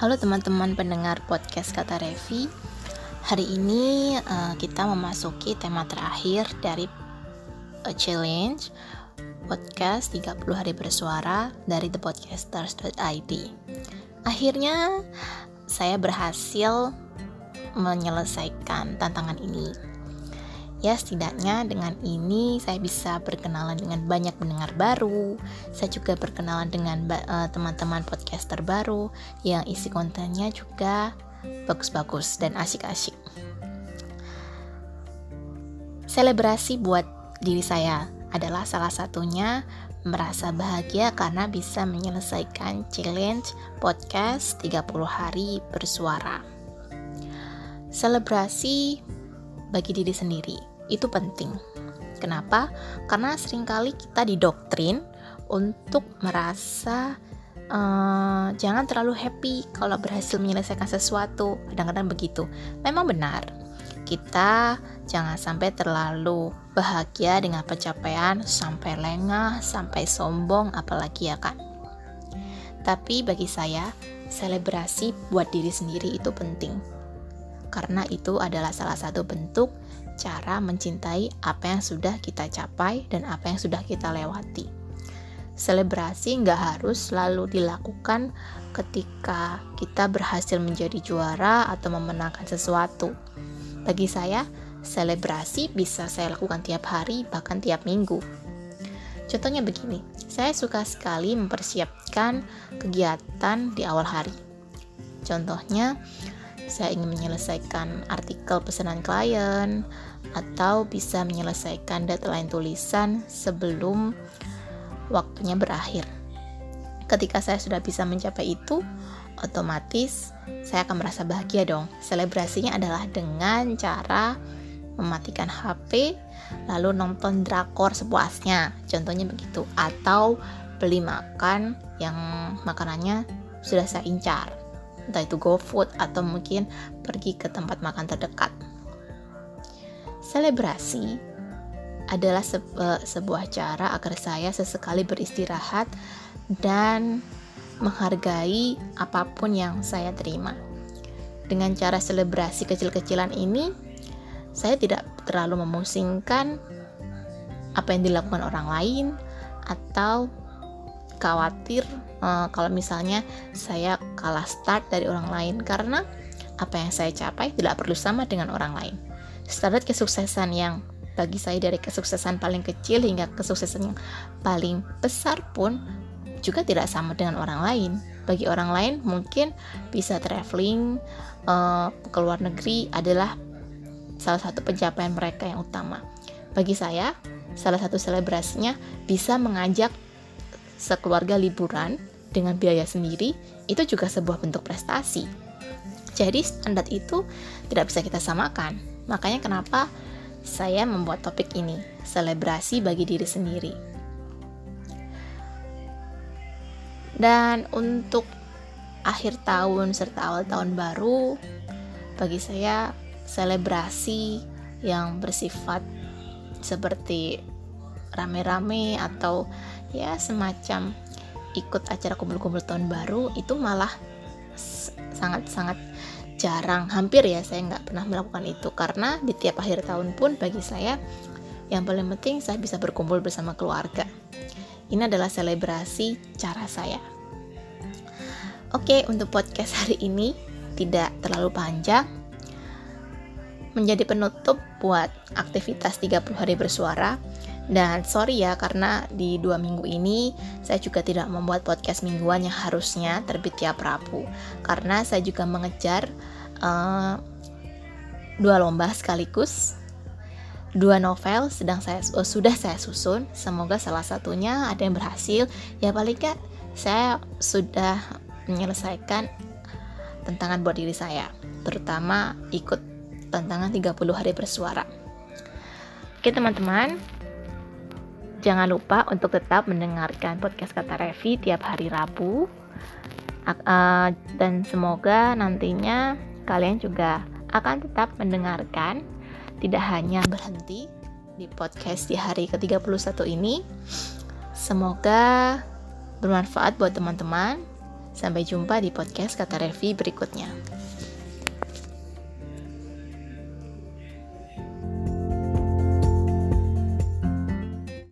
Halo teman-teman pendengar podcast Kata Revi. Hari ini uh, kita memasuki tema terakhir dari uh, challenge podcast 30 hari bersuara dari thepodcasters.id. Akhirnya saya berhasil menyelesaikan tantangan ini Ya, setidaknya dengan ini saya bisa berkenalan dengan banyak pendengar baru. Saya juga berkenalan dengan eh, teman-teman podcaster baru yang isi kontennya juga bagus-bagus dan asik-asik. Selebrasi buat diri saya adalah salah satunya merasa bahagia karena bisa menyelesaikan challenge podcast 30 hari bersuara. Selebrasi bagi diri sendiri itu penting. Kenapa? Karena sering kali kita didoktrin untuk merasa uh, jangan terlalu happy kalau berhasil menyelesaikan sesuatu. Kadang-kadang begitu. Memang benar. Kita jangan sampai terlalu bahagia dengan pencapaian sampai lengah, sampai sombong apalagi ya kan. Tapi bagi saya, selebrasi buat diri sendiri itu penting. Karena itu adalah salah satu bentuk cara mencintai apa yang sudah kita capai dan apa yang sudah kita lewati. Selebrasi nggak harus selalu dilakukan ketika kita berhasil menjadi juara atau memenangkan sesuatu. Bagi saya, selebrasi bisa saya lakukan tiap hari, bahkan tiap minggu. Contohnya begini, saya suka sekali mempersiapkan kegiatan di awal hari. Contohnya, saya ingin menyelesaikan artikel pesanan klien atau bisa menyelesaikan deadline tulisan sebelum waktunya berakhir. Ketika saya sudah bisa mencapai itu, otomatis saya akan merasa bahagia dong. Selebrasinya adalah dengan cara mematikan HP lalu nonton drakor sepuasnya. Contohnya begitu atau beli makan yang makanannya sudah saya incar entah itu GoFood atau mungkin pergi ke tempat makan terdekat. Selebrasi adalah sebu sebuah cara agar saya sesekali beristirahat dan menghargai apa pun yang saya terima. Dengan cara selebrasi kecil-kecilan ini, saya tidak terlalu memusingkan apa yang dilakukan orang lain atau khawatir uh, kalau misalnya saya kalah start dari orang lain karena apa yang saya capai tidak perlu sama dengan orang lain. Standar kesuksesan yang bagi saya dari kesuksesan paling kecil hingga kesuksesan yang paling besar pun juga tidak sama dengan orang lain. Bagi orang lain mungkin bisa traveling uh, ke luar negeri adalah salah satu pencapaian mereka yang utama. Bagi saya, salah satu selebrasinya bisa mengajak sekeluarga liburan dengan biaya sendiri itu juga sebuah bentuk prestasi. Jadi standar itu tidak bisa kita samakan. Makanya kenapa saya membuat topik ini, selebrasi bagi diri sendiri. Dan untuk akhir tahun serta awal tahun baru, bagi saya selebrasi yang bersifat seperti rame-rame atau ya semacam ikut acara kumpul-kumpul tahun baru itu malah sangat-sangat jarang. Hampir ya saya nggak pernah melakukan itu. Karena di tiap akhir tahun pun bagi saya yang paling penting saya bisa berkumpul bersama keluarga. Ini adalah selebrasi cara saya. Oke untuk podcast hari ini tidak terlalu panjang. Menjadi penutup buat aktivitas 30 hari bersuara dan sorry ya karena di dua minggu ini saya juga tidak membuat podcast mingguan yang harusnya terbit tiap Rabu. Karena saya juga mengejar uh, dua lomba sekaligus. Dua novel sedang saya uh, sudah saya susun. Semoga salah satunya ada yang berhasil. Ya paling gak saya sudah menyelesaikan tantangan buat diri saya terutama ikut tantangan 30 hari bersuara. Oke teman-teman Jangan lupa untuk tetap mendengarkan podcast kata Revi tiap hari Rabu. Uh, dan semoga nantinya kalian juga akan tetap mendengarkan tidak hanya berhenti di podcast di hari ke-31 ini. Semoga bermanfaat buat teman-teman Sampai jumpa di podcast Kata Revi berikutnya.